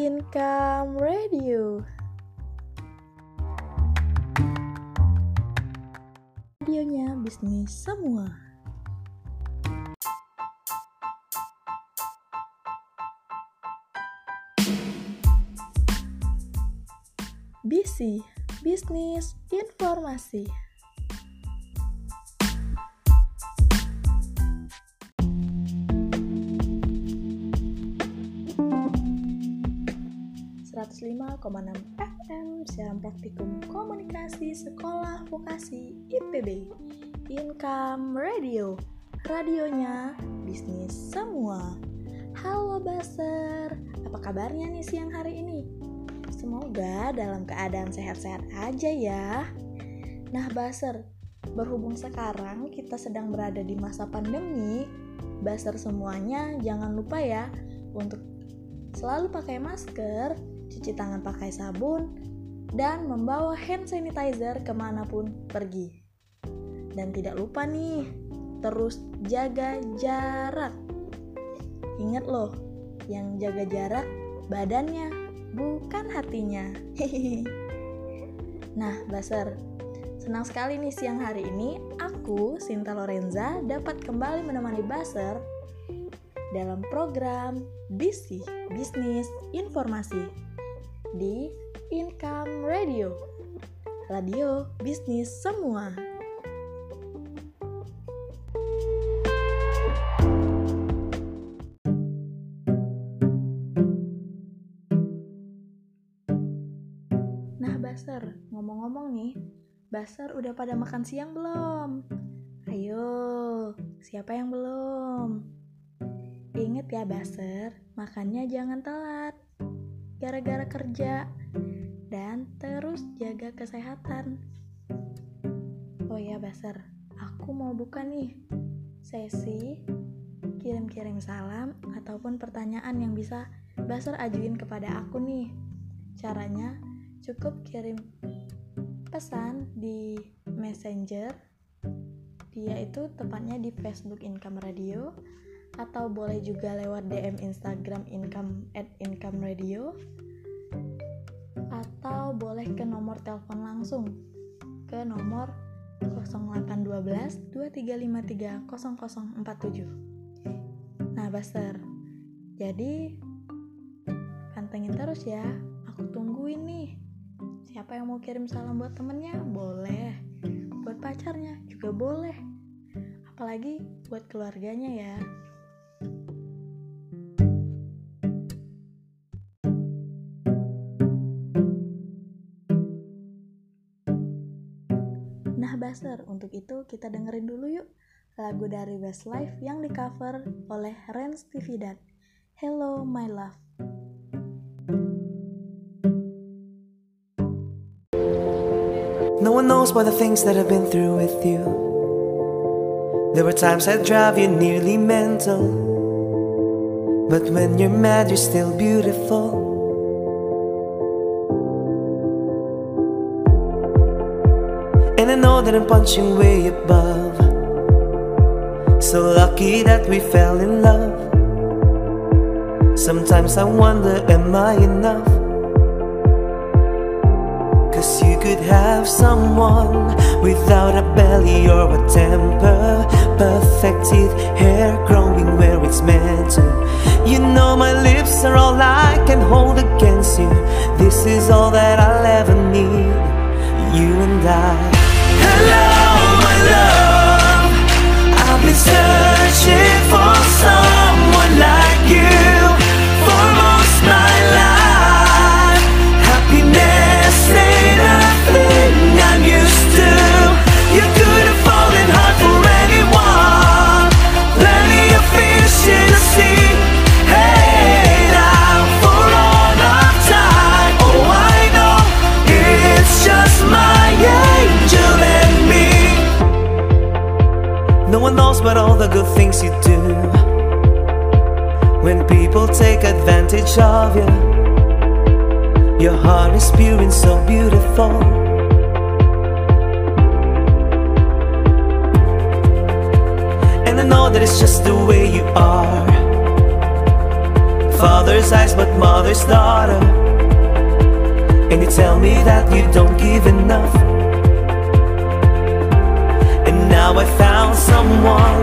Income Radio. Radionya bisnis semua. BC Bisnis Informasi. Enam FM siaran praktikum komunikasi sekolah vokasi IPB Income Radio radionya bisnis semua Halo Baser apa kabarnya nih siang hari ini Semoga dalam keadaan sehat-sehat aja ya. Nah, Baser, berhubung sekarang kita sedang berada di masa pandemi, Baser semuanya jangan lupa ya untuk selalu pakai masker, cuci tangan pakai sabun, dan membawa hand sanitizer ke mana pun pergi. Dan tidak lupa nih, terus jaga jarak. Ingat loh, yang jaga jarak badannya bukan hatinya. nah, Baser, senang sekali nih siang hari ini aku, Sinta Lorenza, dapat kembali menemani Baser dalam program BISI, Bisnis Informasi, di Income Radio, radio bisnis semua. Baser, ngomong-ngomong nih, Baser udah pada makan siang belum? Ayo, siapa yang belum? Ingat ya Baser, makannya jangan telat. Gara-gara kerja. Dan terus jaga kesehatan. Oh ya Baser, aku mau buka nih sesi kirim-kirim salam ataupun pertanyaan yang bisa Baser ajuin kepada aku nih. Caranya cukup kirim pesan di messenger dia itu tepatnya di Facebook Income Radio atau boleh juga lewat DM Instagram Income at Income Radio atau boleh ke nomor telepon langsung ke nomor 0812 2353 0047 nah Baster jadi pantengin terus ya aku tungguin nih Siapa yang mau kirim salam buat temennya? Boleh. Buat pacarnya juga boleh. Apalagi buat keluarganya ya. Baser, untuk itu kita dengerin dulu yuk lagu dari Westlife yang di cover oleh Rens Tividat. Hello My Love. No one knows about the things that I've been through with you. There were times I'd drive you nearly mental. But when you're mad, you're still beautiful. Know that I'm punching way above. So lucky that we fell in love. Sometimes I wonder, am I enough? Cause you could have someone without a belly or a temper Perfect teeth, hair growing where it's meant to You know my lips are all I can hold against you This is all that I'll ever need You and I Hello my love. I've been searching for someone one knows about all the good things you do When people take advantage of you your heart is pure and so beautiful. And I know that it's just the way you are. father's eyes, but mother's daughter. And you tell me that you don't give enough. And now I found someone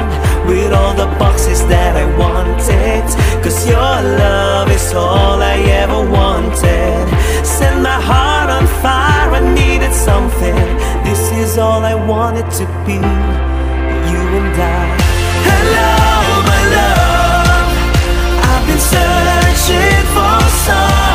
with all the boxes that I wanted. Cause your love is all I ever wanted. Set my heart on fire, I needed something. This is all I wanted to be. You and I. Hello, my love. I've been searching for someone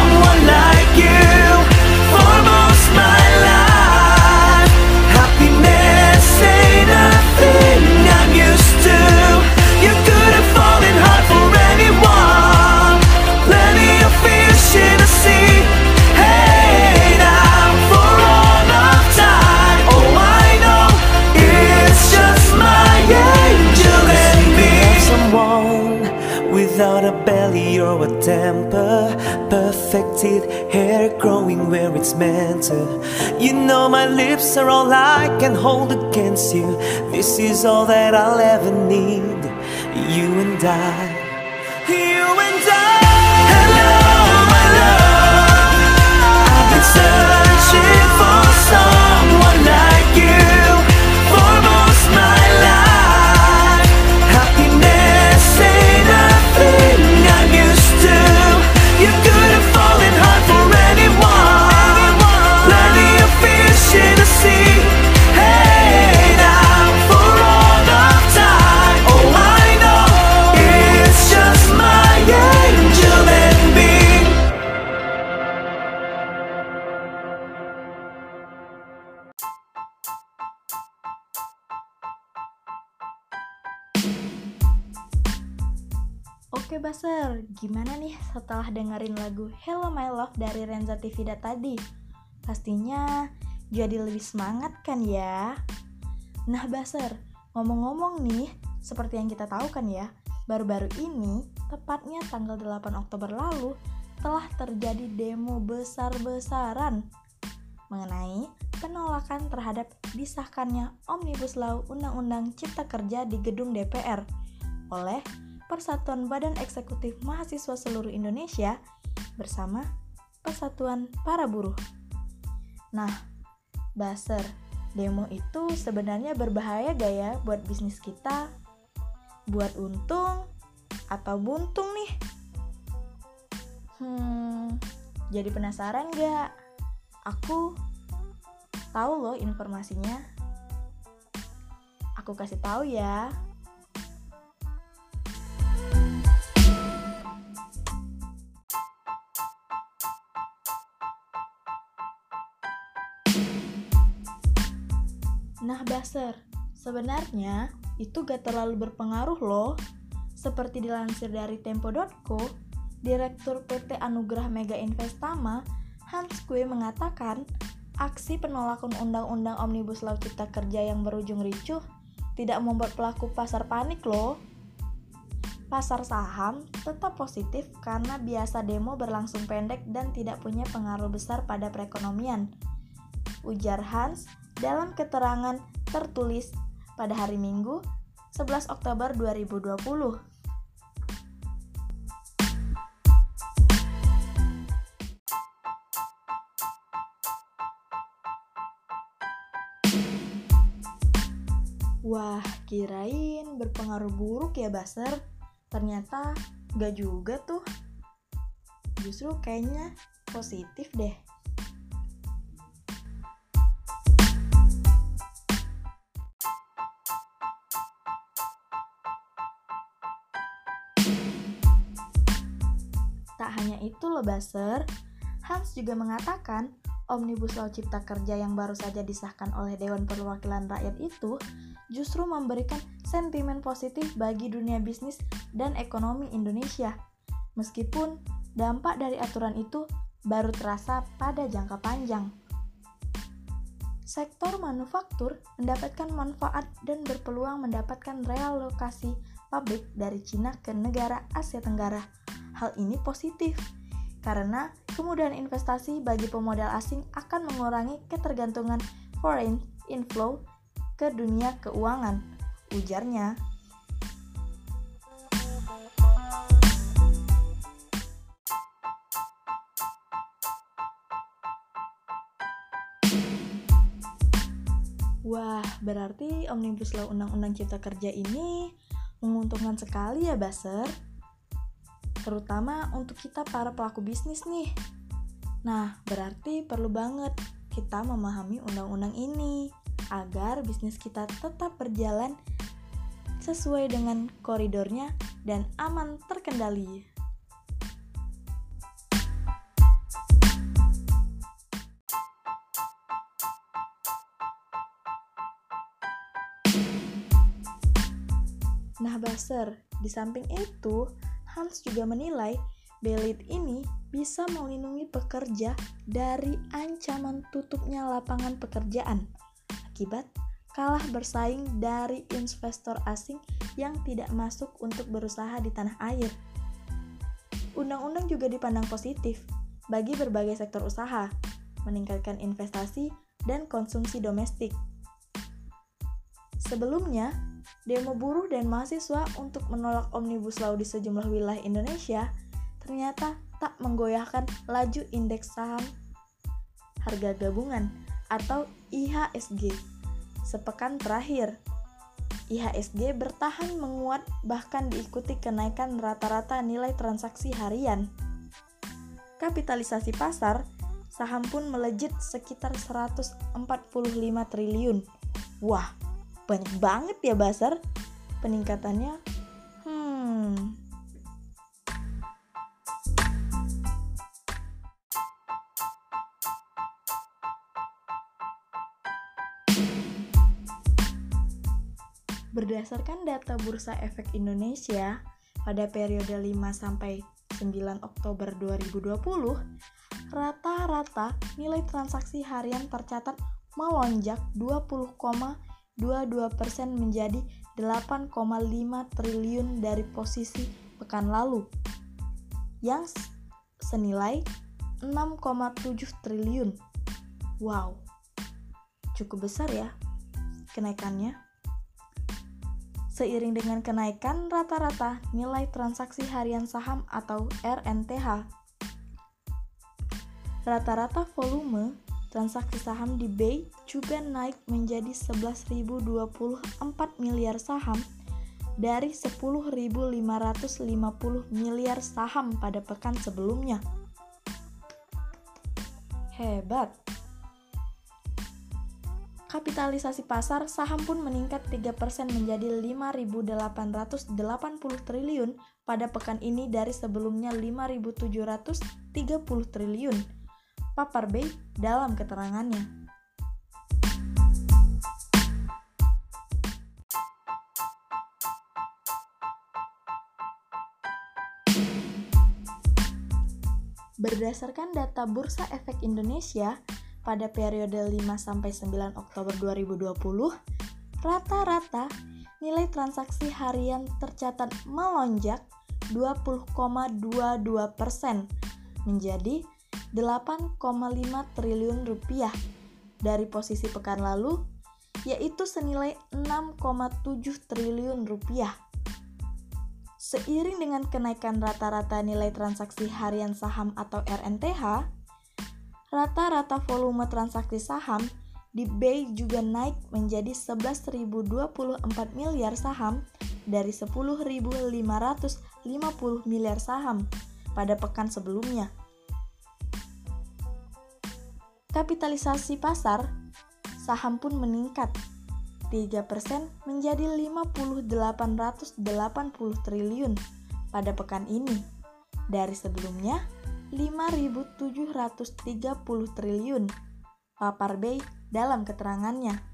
perfected hair growing where it's meant to. You know my lips are all I can hold against you. This is all that I'll ever need. You and I. nih setelah dengerin lagu Hello My Love dari Renza Tivida tadi? Pastinya jadi lebih semangat kan ya? Nah Baser, ngomong-ngomong nih, seperti yang kita tahu kan ya, baru-baru ini, tepatnya tanggal 8 Oktober lalu, telah terjadi demo besar-besaran mengenai penolakan terhadap disahkannya Omnibus Law Undang-Undang Cipta Kerja di gedung DPR oleh Persatuan Badan Eksekutif Mahasiswa Seluruh Indonesia bersama Persatuan Para Buruh. Nah, Baser, demo itu sebenarnya berbahaya gak ya buat bisnis kita? Buat untung atau buntung nih? Hmm, jadi penasaran gak? Aku tahu loh informasinya. Aku kasih tahu ya. Baser, sebenarnya itu gak terlalu berpengaruh loh. Seperti dilansir dari Tempo.co, Direktur PT Anugerah Mega Investama, Hans Kue mengatakan, aksi penolakan Undang-Undang Omnibus Law Cipta Kerja yang berujung ricuh tidak membuat pelaku pasar panik loh. Pasar saham tetap positif karena biasa demo berlangsung pendek dan tidak punya pengaruh besar pada perekonomian. Ujar Hans dalam keterangan tertulis pada hari Minggu 11 Oktober 2020. Wah, kirain berpengaruh buruk ya Baser. Ternyata gak juga tuh. Justru kayaknya positif deh. Hanya itu loh Baser, Hans juga mengatakan Omnibus Law Cipta Kerja yang baru saja disahkan oleh Dewan Perwakilan Rakyat itu justru memberikan sentimen positif bagi dunia bisnis dan ekonomi Indonesia. Meskipun dampak dari aturan itu baru terasa pada jangka panjang. Sektor manufaktur mendapatkan manfaat dan berpeluang mendapatkan relokasi pabrik dari Cina ke negara Asia Tenggara. Hal ini positif karena kemudahan investasi bagi pemodal asing akan mengurangi ketergantungan foreign inflow ke dunia keuangan, ujarnya. Wah, berarti Omnibus Law Undang-Undang Cipta Kerja ini menguntungkan sekali ya, Baser. Terutama untuk kita para pelaku bisnis nih. Nah, berarti perlu banget kita memahami undang-undang ini agar bisnis kita tetap berjalan sesuai dengan koridornya dan aman terkendali. Nah, Baser, di samping itu, Hans juga menilai Belit ini bisa melindungi pekerja dari ancaman tutupnya lapangan pekerjaan akibat kalah bersaing dari investor asing yang tidak masuk untuk berusaha di tanah air. Undang-undang juga dipandang positif bagi berbagai sektor usaha, meningkatkan investasi dan konsumsi domestik. Sebelumnya, demo buruh dan mahasiswa untuk menolak Omnibus Law di sejumlah wilayah Indonesia ternyata tak menggoyahkan laju indeks saham harga gabungan atau IHSG. Sepekan terakhir, IHSG bertahan menguat bahkan diikuti kenaikan rata-rata nilai transaksi harian. Kapitalisasi pasar, saham pun melejit sekitar 145 triliun. Wah, banyak banget ya Basar peningkatannya. Hmm. Berdasarkan data Bursa Efek Indonesia pada periode 5 sampai 9 Oktober 2020, rata-rata nilai transaksi harian tercatat melonjak 20, 22% menjadi 8,5 triliun dari posisi pekan lalu yang senilai 6,7 triliun. Wow, cukup besar ya kenaikannya. Seiring dengan kenaikan rata-rata nilai transaksi harian saham atau RNTH, rata-rata volume transaksi saham di BEI juga naik menjadi 11.024 miliar saham dari 10.550 miliar saham pada pekan sebelumnya. Hebat! Kapitalisasi pasar saham pun meningkat 3% menjadi 5.880 triliun pada pekan ini dari sebelumnya 5.730 triliun papar B dalam keterangannya. Berdasarkan data Bursa Efek Indonesia pada periode 5 sampai 9 Oktober 2020, rata-rata nilai transaksi harian tercatat melonjak 20,22% menjadi 8,5 triliun rupiah dari posisi pekan lalu, yaitu senilai 6,7 triliun rupiah. Seiring dengan kenaikan rata-rata nilai transaksi harian saham atau RNTH, rata-rata volume transaksi saham di BEI juga naik menjadi 11.024 miliar saham dari 10.550 miliar saham pada pekan sebelumnya kapitalisasi pasar, saham pun meningkat 3% menjadi 5.880 triliun pada pekan ini dari sebelumnya 5.730 triliun. Papar Bay dalam keterangannya.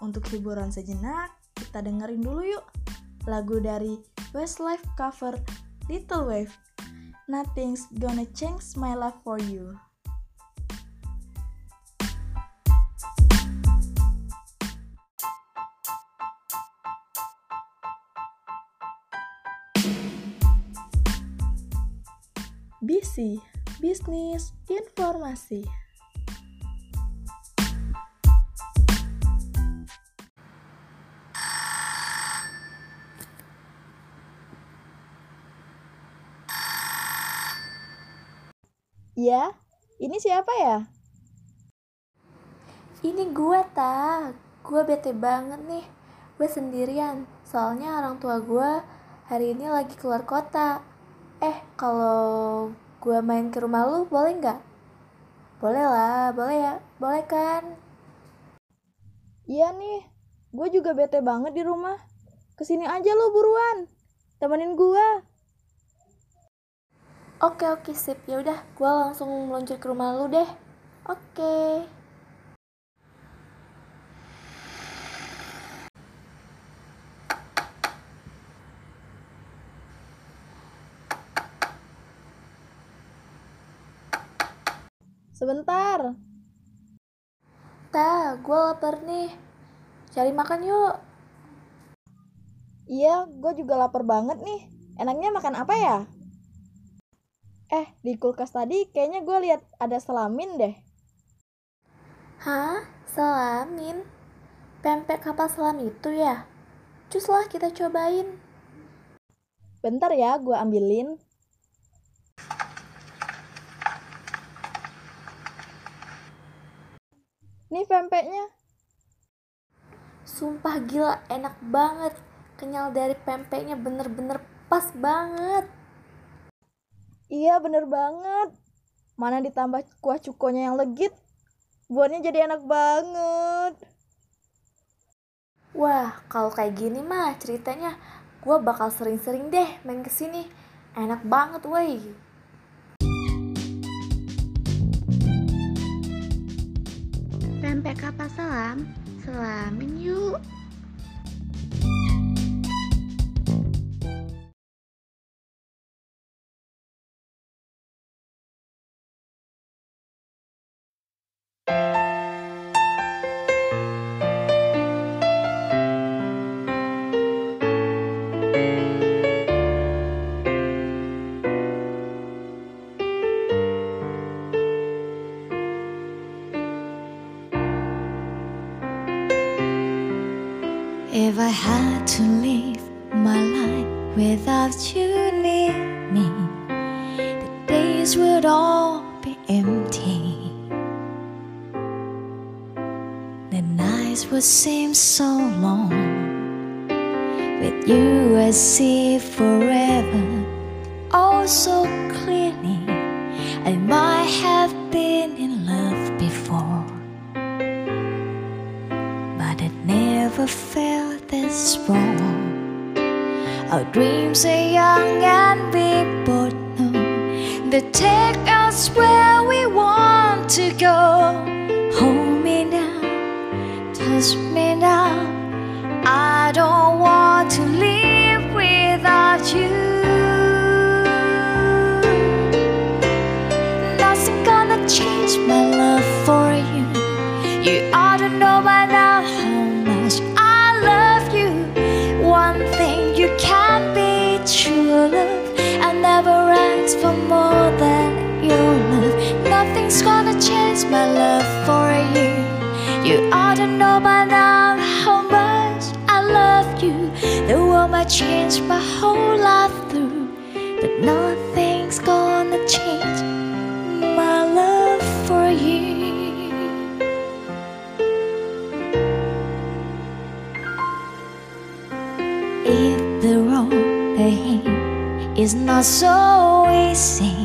Untuk hiburan sejenak, kita dengerin dulu yuk lagu dari Westlife cover Little Wave. Nothing's gonna change my love for you. BC, Bisnis Informasi. Siapa ya? Ini gue ta, gue bete banget nih. Gue sendirian, soalnya orang tua gue hari ini lagi keluar kota. Eh, kalau gue main ke rumah lu boleh nggak? Boleh lah, boleh ya, boleh kan? Iya nih, gue juga bete banget di rumah. Ke sini aja lo buruan, temenin gue. Oke oke sip, ya udah, gue langsung meluncur ke rumah lu deh. Oke. Sebentar. Ta, gue lapar nih. Cari makan yuk. Iya, gue juga lapar banget nih. Enaknya makan apa ya? Eh, di kulkas tadi kayaknya gue lihat ada selamin deh. Hah? Selamin? Pempek kapal selam itu ya? Cus lah kita cobain. Bentar ya, gue ambilin. Nih pempeknya. Sumpah gila, enak banget. Kenyal dari pempeknya bener-bener pas banget. Iya bener banget. Mana ditambah kuah cukonya yang legit. Buatnya jadi enak banget. Wah, kalau kayak gini mah ceritanya gue bakal sering-sering deh main ke sini. Enak banget, woi. Pempek kapal selam, selamin yuk. you nights would seem so long. With you, I see forever, oh so clearly. I might have been in love before but it never felt this wrong. Our dreams are young and we both know they take us where we want to go. Me now. I don't want to live without you. Nothing gonna change my love for you. You ought to know by now how much I love you. One thing you can't be true love. I never ask for more than your love. Nothing's gonna change my love for World my whole life through, but nothing's gonna change my love for you. If the road ahead is not so easy,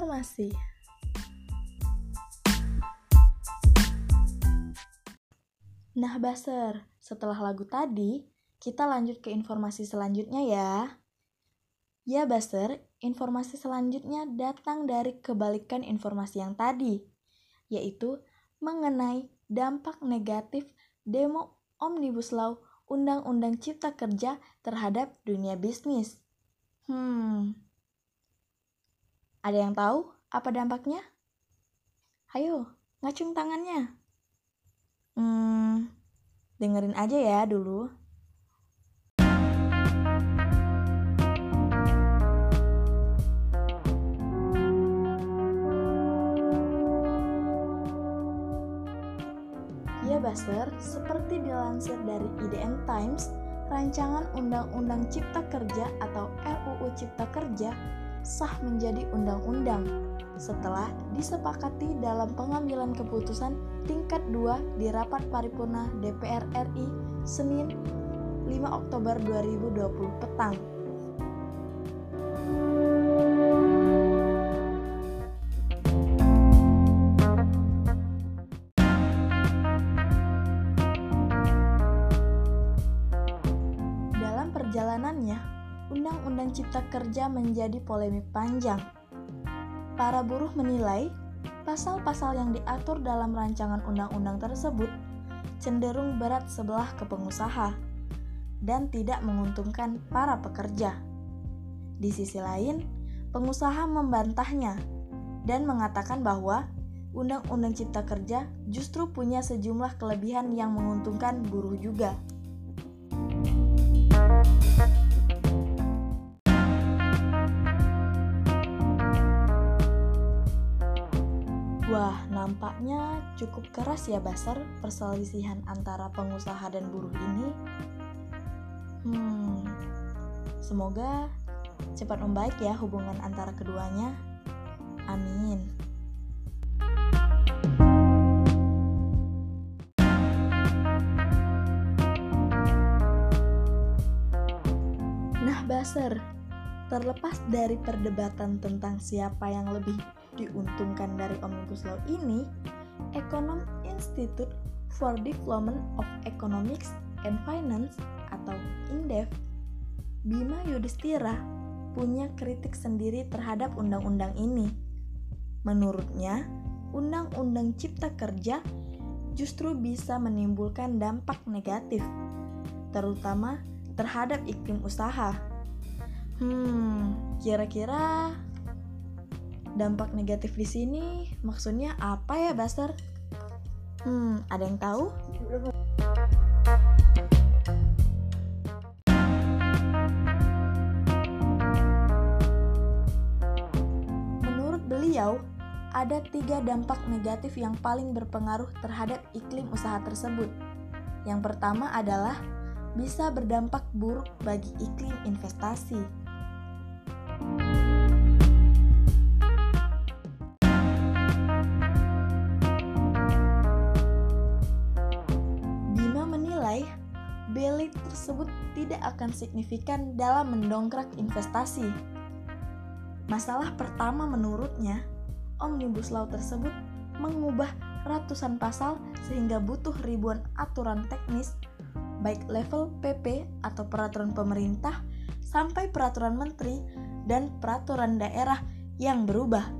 Informasi. Nah, Baser, setelah lagu tadi, kita lanjut ke informasi selanjutnya ya. Ya, Baser, informasi selanjutnya datang dari kebalikan informasi yang tadi, yaitu mengenai dampak negatif demo Omnibus Law Undang-Undang Cipta Kerja terhadap dunia bisnis. Hmm. Ada yang tahu apa dampaknya? Ayo, ngacung tangannya. Hmm, dengerin aja ya dulu. Ya Baser, seperti dilansir dari IDN Times, rancangan Undang-Undang Cipta Kerja atau RUU Cipta Kerja sah menjadi undang-undang setelah disepakati dalam pengambilan keputusan tingkat 2 di rapat paripurna DPR RI Senin 5 Oktober 2020 petang. Kerja menjadi polemik panjang. Para buruh menilai pasal-pasal yang diatur dalam rancangan undang-undang tersebut cenderung berat sebelah ke pengusaha dan tidak menguntungkan para pekerja. Di sisi lain, pengusaha membantahnya dan mengatakan bahwa Undang-Undang Cipta Kerja justru punya sejumlah kelebihan yang menguntungkan buruh juga. Wah, nampaknya cukup keras ya Basar perselisihan antara pengusaha dan buruh ini. Hmm, semoga cepat membaik ya hubungan antara keduanya. Amin. Nah, Basar, terlepas dari perdebatan tentang siapa yang lebih diuntungkan dari Omnibus Law ini, Ekonom Institute for Development of Economics and Finance atau INDEF, Bima Yudhistira punya kritik sendiri terhadap undang-undang ini. Menurutnya, undang-undang cipta kerja justru bisa menimbulkan dampak negatif, terutama terhadap iklim usaha. Hmm, kira-kira dampak negatif di sini maksudnya apa ya, Baster? Hmm, ada yang tahu? Menurut beliau, ada tiga dampak negatif yang paling berpengaruh terhadap iklim usaha tersebut. Yang pertama adalah bisa berdampak buruk bagi iklim investasi. Tersebut tidak akan signifikan dalam mendongkrak investasi. Masalah pertama menurutnya, Omnibus Law tersebut mengubah ratusan pasal sehingga butuh ribuan aturan teknis baik level PP atau peraturan pemerintah sampai peraturan menteri dan peraturan daerah yang berubah.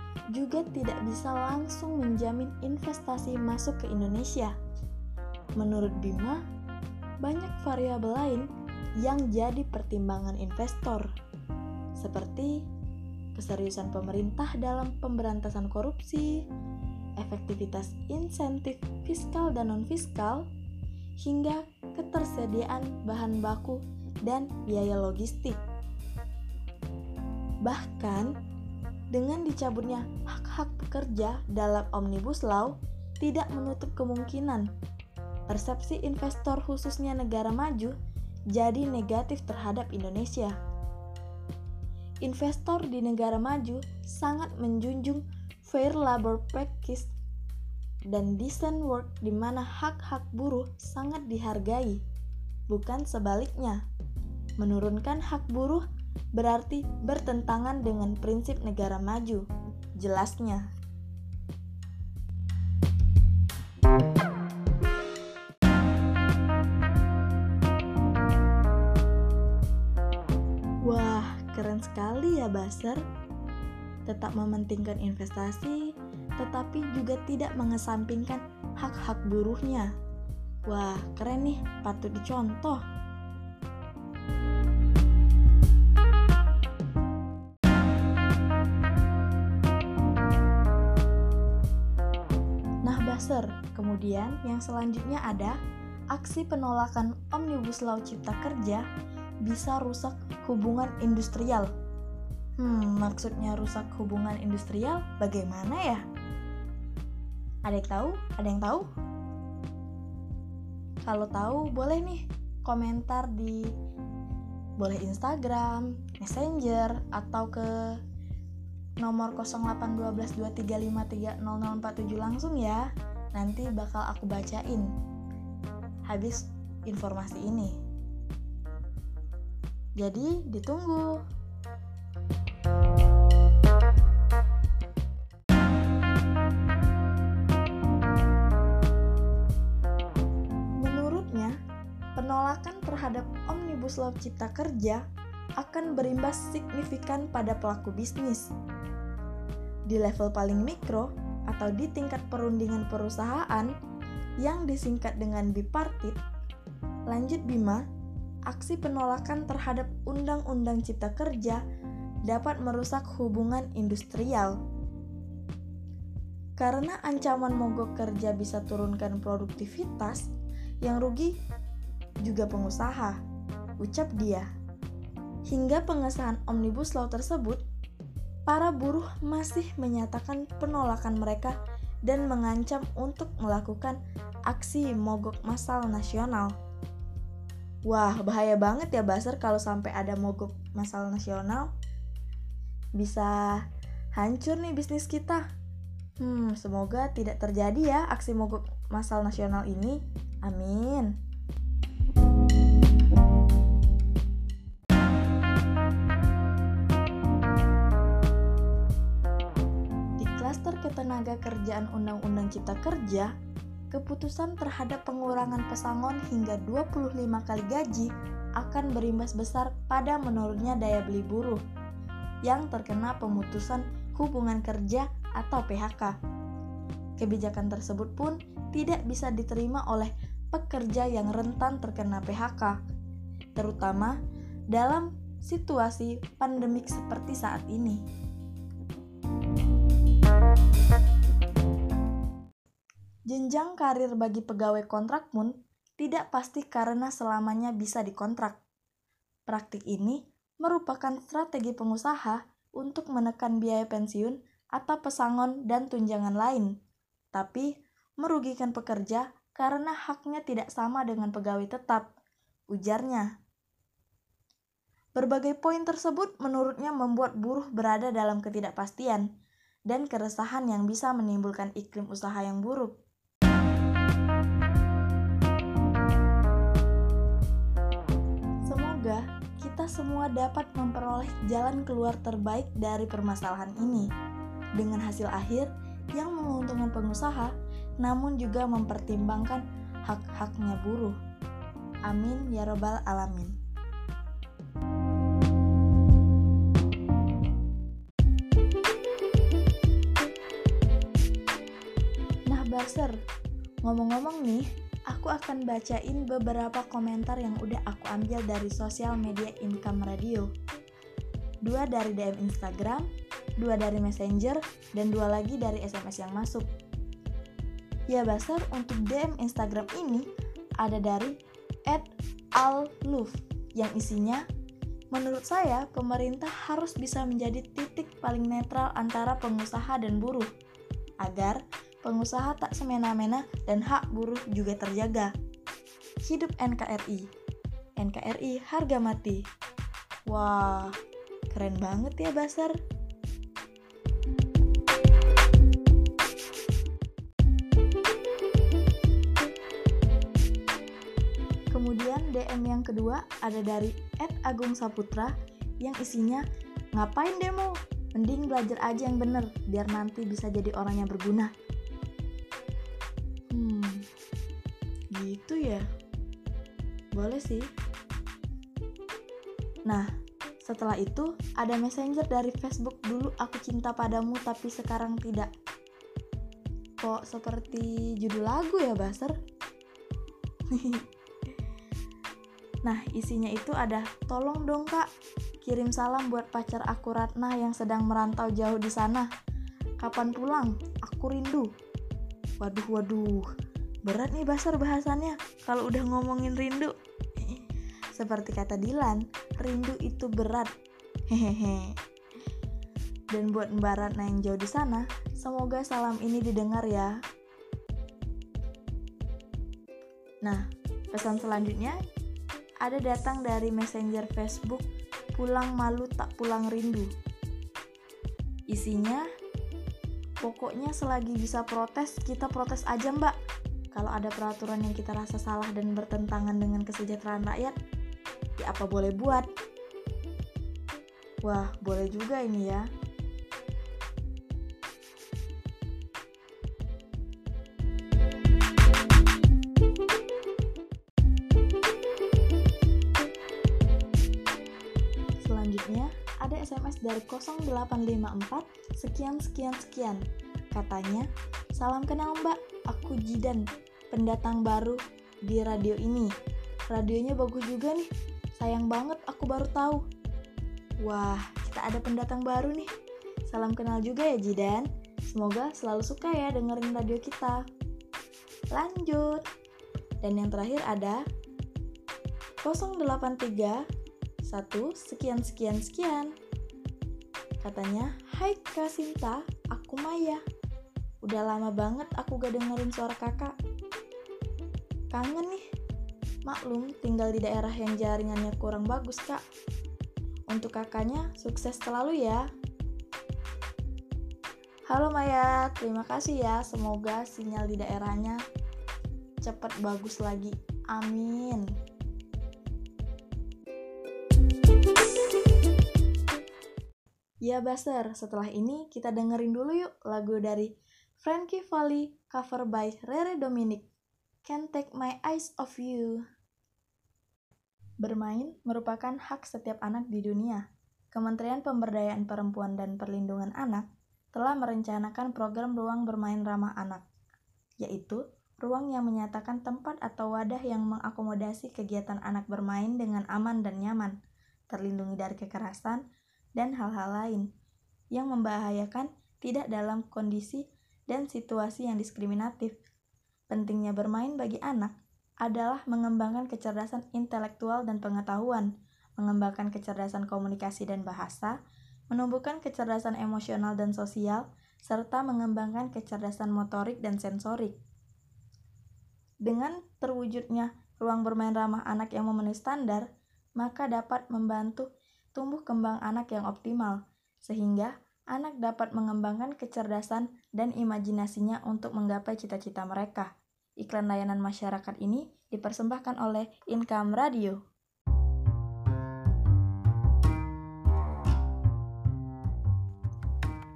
juga tidak bisa langsung menjamin investasi masuk ke Indonesia. Menurut Bima, banyak variabel lain yang jadi pertimbangan investor, seperti keseriusan pemerintah dalam pemberantasan korupsi, efektivitas insentif fiskal dan non-fiskal, hingga ketersediaan bahan baku dan biaya logistik. Bahkan, dengan dicabutnya hak-hak pekerja dalam Omnibus Law, tidak menutup kemungkinan persepsi investor khususnya negara maju jadi negatif terhadap Indonesia. Investor di negara maju sangat menjunjung fair labor practice dan decent work di mana hak-hak buruh sangat dihargai, bukan sebaliknya. Menurunkan hak buruh berarti bertentangan dengan prinsip negara maju. Jelasnya. Wah, keren sekali ya Baser. Tetap mementingkan investasi, tetapi juga tidak mengesampingkan hak-hak buruhnya. Wah, keren nih, patut dicontoh. Kemudian yang selanjutnya ada aksi penolakan Omnibus Law Cipta Kerja bisa rusak hubungan industrial. Hmm, maksudnya rusak hubungan industrial bagaimana ya? Ada yang tahu? Ada yang tahu? Kalau tahu boleh nih komentar di boleh Instagram, Messenger atau ke nomor 081223530047 langsung ya. Nanti bakal aku bacain habis informasi ini. Jadi ditunggu. Menurutnya, penolakan terhadap Omnibus Law Cipta Kerja akan berimbas signifikan pada pelaku bisnis. Di level paling mikro atau di tingkat perundingan perusahaan yang disingkat dengan bipartit, lanjut Bima, aksi penolakan terhadap Undang-Undang Cipta Kerja dapat merusak hubungan industrial. Karena ancaman mogok kerja bisa turunkan produktivitas, yang rugi juga pengusaha, ucap dia. Hingga pengesahan Omnibus Law tersebut, para buruh masih menyatakan penolakan mereka dan mengancam untuk melakukan aksi mogok massal nasional. Wah, bahaya banget ya Baser kalau sampai ada mogok massal nasional. Bisa hancur nih bisnis kita. Hmm, semoga tidak terjadi ya aksi mogok massal nasional ini. Amin. Ketenaga kerjaan Undang-Undang Cipta Kerja, keputusan terhadap pengurangan pesangon hingga 25 kali gaji akan berimbas besar pada menurunnya daya beli buruh yang terkena pemutusan hubungan kerja atau PHK. Kebijakan tersebut pun tidak bisa diterima oleh pekerja yang rentan terkena PHK, terutama dalam situasi pandemik seperti saat ini. Jenjang karir bagi pegawai kontrak pun tidak pasti karena selamanya bisa dikontrak. Praktik ini merupakan strategi pengusaha untuk menekan biaya pensiun atau pesangon dan tunjangan lain, tapi merugikan pekerja karena haknya tidak sama dengan pegawai tetap, ujarnya. Berbagai poin tersebut menurutnya membuat buruh berada dalam ketidakpastian dan keresahan yang bisa menimbulkan iklim usaha yang buruk. kita semua dapat memperoleh jalan keluar terbaik dari permasalahan ini dengan hasil akhir yang menguntungkan pengusaha namun juga mempertimbangkan hak-haknya buruh. Amin ya robbal alamin. Nah, Baser, ngomong-ngomong nih, aku akan bacain beberapa komentar yang udah aku ambil dari sosial media Income Radio. Dua dari DM Instagram, dua dari Messenger, dan dua lagi dari SMS yang masuk. Ya Baser, untuk DM Instagram ini ada dari @alluf yang isinya Menurut saya, pemerintah harus bisa menjadi titik paling netral antara pengusaha dan buruh, agar pengusaha tak semena-mena dan hak buruh juga terjaga. Hidup NKRI. NKRI harga mati. Wah, keren banget ya Basar. Kemudian DM yang kedua ada dari Ed Agung Saputra yang isinya ngapain demo? Mending belajar aja yang bener biar nanti bisa jadi orang yang berguna. Gitu ya. Boleh sih. Nah, setelah itu ada messenger dari Facebook dulu aku cinta padamu tapi sekarang tidak. Kok seperti judul lagu ya, Baser? Nah, isinya itu ada, tolong dong kak, kirim salam buat pacar aku Ratna yang sedang merantau jauh di sana. Kapan pulang? Aku rindu. Waduh, waduh, berat nih basar bahasannya kalau udah ngomongin rindu. Seperti kata Dilan, rindu itu berat. Hehehe. Dan buat Mbak Ratna yang jauh di sana, semoga salam ini didengar ya. Nah, pesan selanjutnya ada datang dari messenger Facebook pulang malu tak pulang rindu. Isinya, pokoknya selagi bisa protes, kita protes aja mbak. Kalau ada peraturan yang kita rasa salah dan bertentangan dengan kesejahteraan rakyat, ya apa boleh buat. Wah, boleh juga ini ya. SMS dari 0854 sekian sekian sekian. Katanya, salam kenal mbak, aku Jidan, pendatang baru di radio ini. Radionya bagus juga nih, sayang banget aku baru tahu. Wah, kita ada pendatang baru nih. Salam kenal juga ya Jidan. Semoga selalu suka ya dengerin radio kita. Lanjut. Dan yang terakhir ada 083 1 sekian sekian sekian. Katanya, Hai Kak aku Maya. Udah lama banget aku gak dengerin suara kakak. Kangen nih. Maklum, tinggal di daerah yang jaringannya kurang bagus, Kak. Untuk kakaknya, sukses selalu ya. Halo Maya, terima kasih ya. Semoga sinyal di daerahnya cepat bagus lagi. Amin. Ya Baster, setelah ini kita dengerin dulu yuk lagu dari Frankie Valli cover by Rere Dominic. Can't Take My Eyes Off You. Bermain merupakan hak setiap anak di dunia. Kementerian Pemberdayaan Perempuan dan Perlindungan Anak telah merencanakan program ruang bermain ramah anak, yaitu ruang yang menyatakan tempat atau wadah yang mengakomodasi kegiatan anak bermain dengan aman dan nyaman, terlindungi dari kekerasan, dan hal-hal lain yang membahayakan tidak dalam kondisi dan situasi yang diskriminatif. Pentingnya bermain bagi anak adalah mengembangkan kecerdasan intelektual dan pengetahuan, mengembangkan kecerdasan komunikasi dan bahasa, menumbuhkan kecerdasan emosional dan sosial, serta mengembangkan kecerdasan motorik dan sensorik. Dengan terwujudnya ruang bermain ramah anak yang memenuhi standar, maka dapat membantu tumbuh kembang anak yang optimal, sehingga anak dapat mengembangkan kecerdasan dan imajinasinya untuk menggapai cita-cita mereka. Iklan layanan masyarakat ini dipersembahkan oleh Income Radio.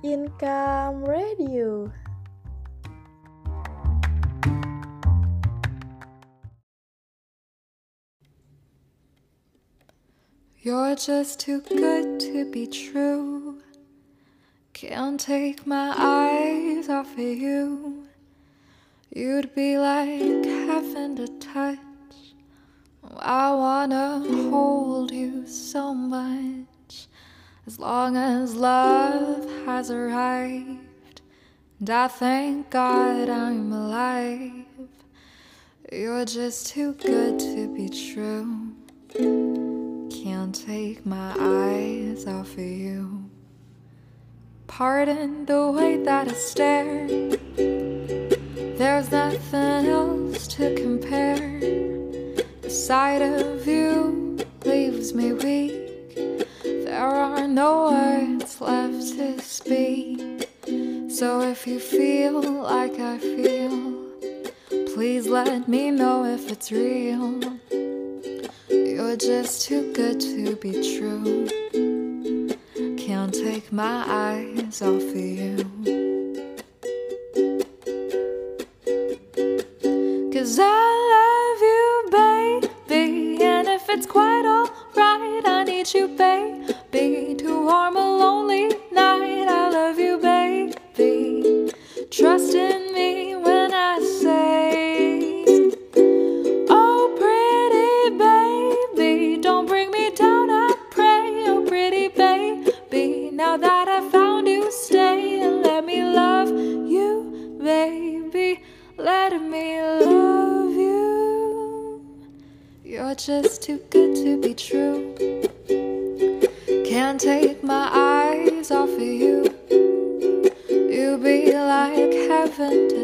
Income Radio. You're just too good to be true. Can't take my eyes off of you. You'd be like heaven to touch. I wanna hold you so much. As long as love has arrived, and I thank God I'm alive. You're just too good to be true. Can't take my eyes off of you. Pardon the way that I stare. There's nothing else to compare. The sight of you leaves me weak. There are no words left to speak. So if you feel like I feel, please let me know if it's real. You're just too good to be true. Can't take my eyes off of you. Cause I love you, baby. And if it's quite alright, I need you, baby. To warm a lonely night, I love you, baby. Trust in You're just too good to be true. Can't take my eyes off of you. You be like heaven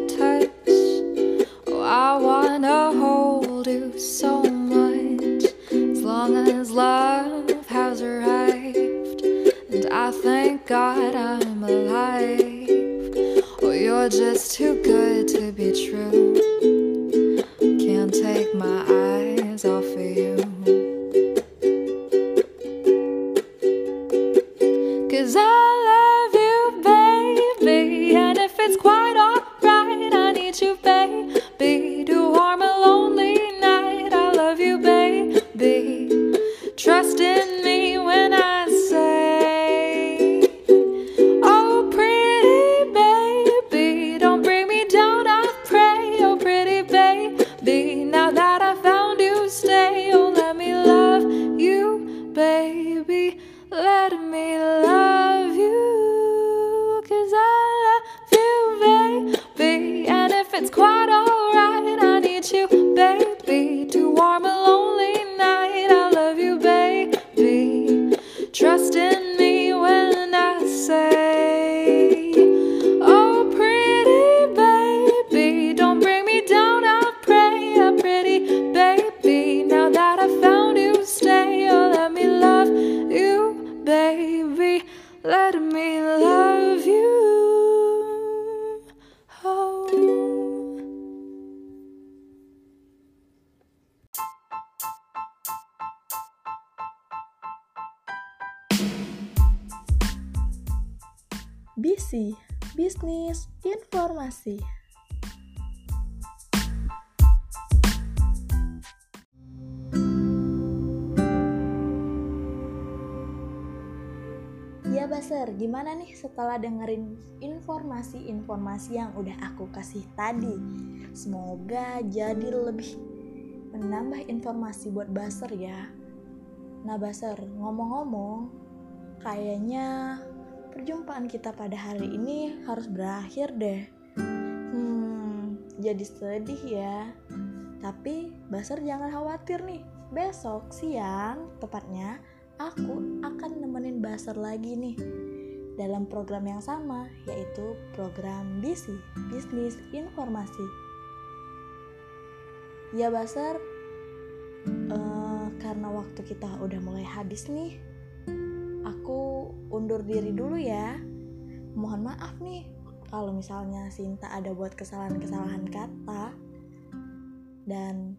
Informasi. Ya Baser, gimana nih setelah dengerin informasi-informasi yang udah aku kasih tadi? Semoga jadi lebih menambah informasi buat Baser ya. Nah Baser, ngomong-ngomong, kayaknya perjumpaan kita pada hari ini harus berakhir deh. Jadi sedih ya. Tapi Baser jangan khawatir nih. Besok siang tepatnya aku akan nemenin Baser lagi nih dalam program yang sama yaitu program BISI, Bisnis Informasi. Ya Baser, eh, karena waktu kita udah mulai habis nih, aku undur diri dulu ya. Mohon maaf nih kalau misalnya Sinta ada buat kesalahan-kesalahan kata. Dan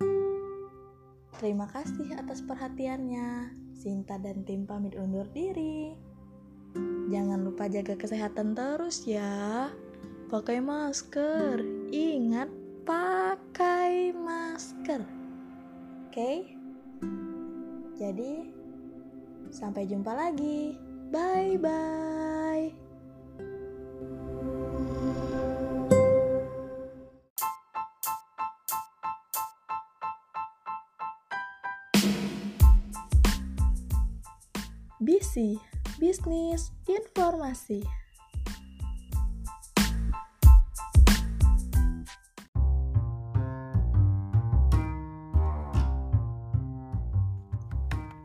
terima kasih atas perhatiannya. Sinta dan tim pamit undur diri. Jangan lupa jaga kesehatan terus ya. Pakai masker. Ingat pakai masker. Oke? Jadi Sampai jumpa lagi. Bye bye. BISI, Bisnis Informasi.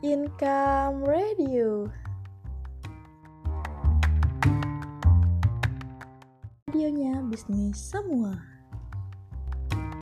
Income Radio. Radionya bisnis semua.